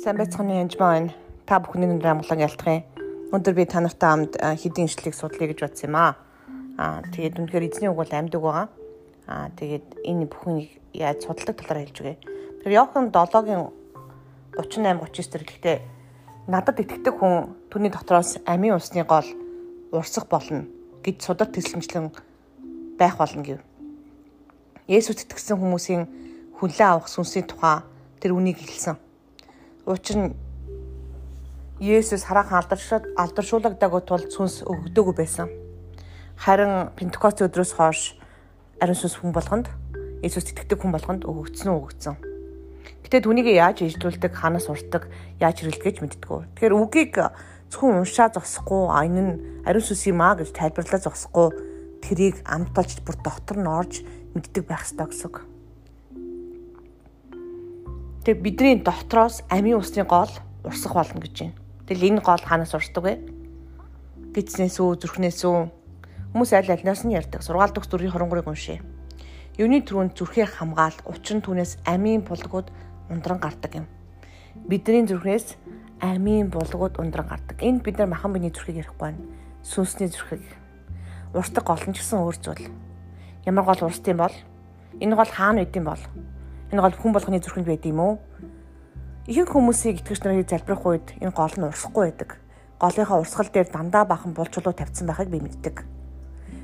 Сайн байцгааны янжмаа байна. Та бүхний өндөр амгалан ялтахын. Өндөр би та нартай хамт хэдийн ишлэгийг судлая гэж бодсон юм аа. Аа тэгээд үнэхээр эзний үг бол амьдаг байгаа. Аа тэгээд энэ бүхнийг яаж судалдаг талаар хэлж өгье. Тэр Иохан 7-гийн 38 39 дээр гэхдээ надад итгэдэг хүн түүний дотроос амийн усны гол урсах болно гэж судар тэслэмжлэн байх болно гэв. Есүс итгэсэн хүмүүсийн хүлээн авах сүнсийн тухай тэр үнийг хэлсэн Учир нь Есүс хараахан алдаршаад алдаршуулагдаагүй тул сүнс өгдөөгүй байсан. Харин Пентекост өдрөөс хойш ариун сүнс хүн болгонд Есүс итгэдэг хүн болгонд өгөгдсөн өгөгдсөн. Гэтэ түүнийг яаж ижлүүлдэг, ханаас уртдаг, яаж хэрэглэж мэддэггүй. Тэгэхээр үгийг зөвхөн уншаа зогсохгүй, энэ нь ариун сүнс юм а гэж тайлбарлаа зогсохгүй тэрийг амталж бүр дотор нь орж мэддэг байх ёстой гэсэн үг. Тэгээ бидний дотроос амийн усны гол урсах болно гэж байна. Тэгэл энэ гол ханаас урсдаг вэ? Гидснээс үү, зүрхнээс үү? Хүмүүс аль альнаас нь ярьдаг. Сургаал дөхс дүрийн 23-ыг уншъя. Юуны түрүүнд зүрхээ хамгаал, учир нь түүнээс амийн булгууд ундран гардаг юм. Бидний зүрхнээс амийн булгууд ундран гардаг. Энд бид нар махан биений зүрхийг ярихгүй байна. Сүнсний зүрхийг. Урсдаг гол нь ч гэсэн өөр зүйл. Ямар гол урсд юм бол? Энэ гол хаана байд юм бол? Энэ гол хүн болгоны зүрхэнд байд юм уу? Ихэнх хүмүүсийг итгэж нарыг залбирах үед энэ гол нь урсахгүй байдаг. Голынхаа урсгал дээр дандаа бахан булчулуу тавьсан байхыг би мэддэг.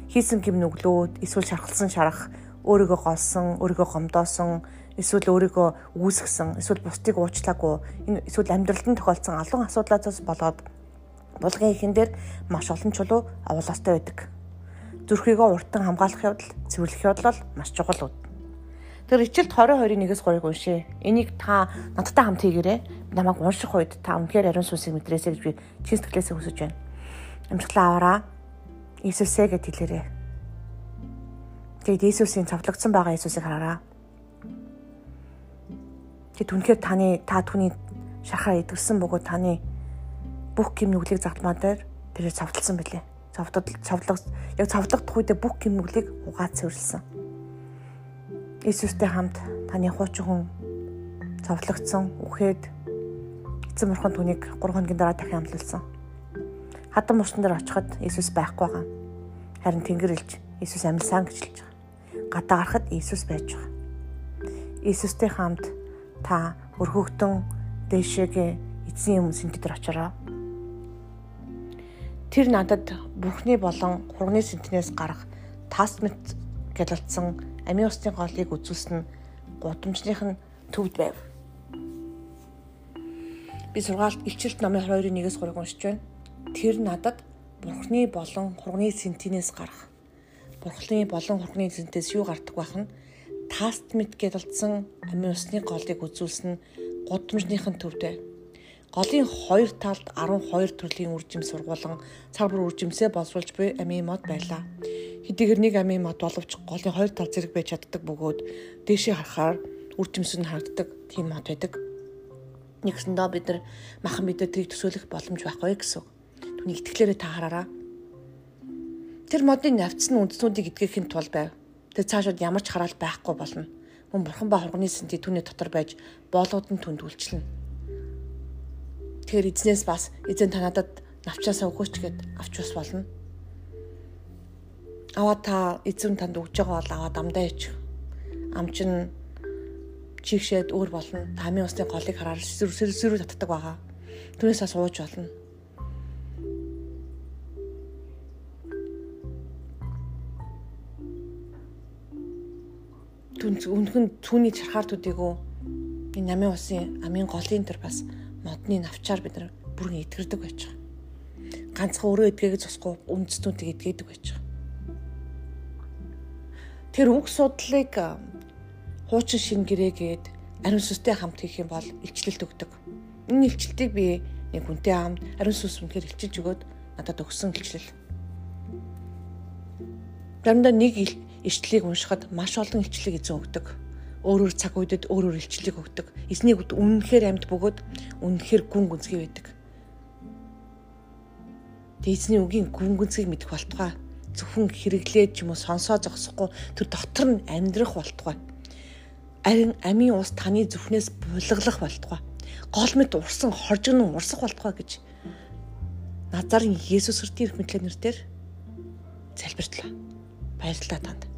Хийсэн гим нүглүүд, эсвэл шархалсан шарах, өөрийгөө голсон, өөрийгөө гомдоосон, эсвэл өөрийгөө үүсгэсэн, эсвэл бусдыг уучлаагүй, энэ эсвэл амьдралд нь тохиолдсон алуун асуудлаас болоод булгын ихэн дээр маш олон чулуу авуулаастай байдаг. Зүрхийгөө уртан хамгаалах явдал, цэвэрлэх явдал маш чухал. Тэр ичилт 20-21-с 3-ыг уншъя. Энийг та надтай хамт хийгээрэй. Намайг унших үед та үнэхээр ариун сүнсийг мэдрээсэй гэж би чин сэтгэлээсээ хүсэж байна. Амжилтлаа аваараа. Иесусээ гэд хэлээрэй. Тэгээд Иесусийн цавлагдсан байгаа Иесусыг хараараа. Тэгэд үнэхээр таны та түүний шахаа идэгсэн бөгөөд таны бүх гим нүглийг загтмаа дээр тэрээр цавталсан билээ. Цавтал цавлаг яг цавлагдах үедээ бүх гим нүглийг угаад цэвэрлсэн Иесустэй хамт таны хуучин хүн зовлогдсон, үхээд эцэг морхон түүнийг 3 хоногийн дараа дахин амлуулсан. Хатан мөрчн дээр очиход Иесус байхгүй байгаа. Харин Тэнгэр илж Иесус амьлсан гэж хэлж байгаа. Гадаа гарахад Иесус байж байгаа. Иесустэй хамт та өрхөгдөн дэшегээ эзэн юм сэнтэд очороо. Тэр надад Бурхны болон хурганы сэнтнээс гарах тасмит гялалцсан амийн усны голыг үзүүлсэн нь гудамжных нь төвд байв. Би сургаалт илчилт номын 22-1-ээс 3-ыг уншиж байна. Тэр надад Бурхны болон хурганы сентинээс гарах. Бурхны болон хурганы сентинээс юу гардаг байх нь таст мэд гэдэлдсэн амийн усны голыг үзүүлсэн гудамжных нь төвдөө. Голын хоёр талд 12 төрлийн үржим сургуулан цаг бүр үржимсээ боловсруулж буй амийн мод байлаа хэдийгээр нэг амийн мод боловч голын хоёр тал зэрэг байж чаддаг бөгөөд дээшээ харахаар үр жимс нь харагддаг тийм мод байдаг. Нэгсэндээ бид нар махан мэдээ трийг төсөөлөх боломж байхгүй гэсэн. Түүний итгэлээрээ та хараараа. Тэр модын навцсан үндснүүдийг эдгэхийн тулд байв. Тэр цаашид ямар ч хараал байхгүй болно. Мөн бурхан ба хурганы сэнти түүний дотор байж боолууд нь түнд үйлчлэнэ. Тэгэхээр эзнээс бас эзэн та надад навчаасаа өгөөч гэд авч бас болно аваа та эзэм танд өгж байгаа бол аваа дамдаа ич. Ам чин чигшээд өөр болно. Тамийн усны голыг хараад сэрсэрүү татдаг байгаа. Түүнээсээ сууж болно. түн үнхэн түүний чархаар төдийгөө энэ намын усын амын голын тэр бас модны навчаар бид нар бүрэн итгэрдэг байж байгаа. Ганцхан өөрөө эдгээгэж зосгүй үндэстнүүдийг эдгээдэг байж байгаа. Тэр үг судлыг хуучин шин гэрээгээд ариун сүстэй хамт хийх юм бол илчлэлт өгдөг. Энэ илчлэлтийг би нэг хүнтэй хамт ариун сүс үнээр илчилж өгөөд надад өгсөн илчлэл. Заримдаа нэг илчлэлийг уншихад маш олон илчлэлийг эзэн өгдөг. Өөрөөр цаг үедэд өөрөөр илчлэлийг өгдөг. Эзний үд үнэнхээр амьд бөгөөд үнэнхээр гүн гүнзгий байдаг. Эзний үгийн гүн гүнзгийг мэдэх болтугай зөвхөн хэрэглээд ч юм уу сонсоо зогсохгүй тэр дотор нь амьдрах болтугай. Харин амийн ус таны зүхнээс булгалах болтугай. Гол мэд урсан хоржигнон урсах болтугай гэж Назарын Есүс Христийн ирэх мэтлэнэр дээр залбиртлаа. Баярлалаа танд.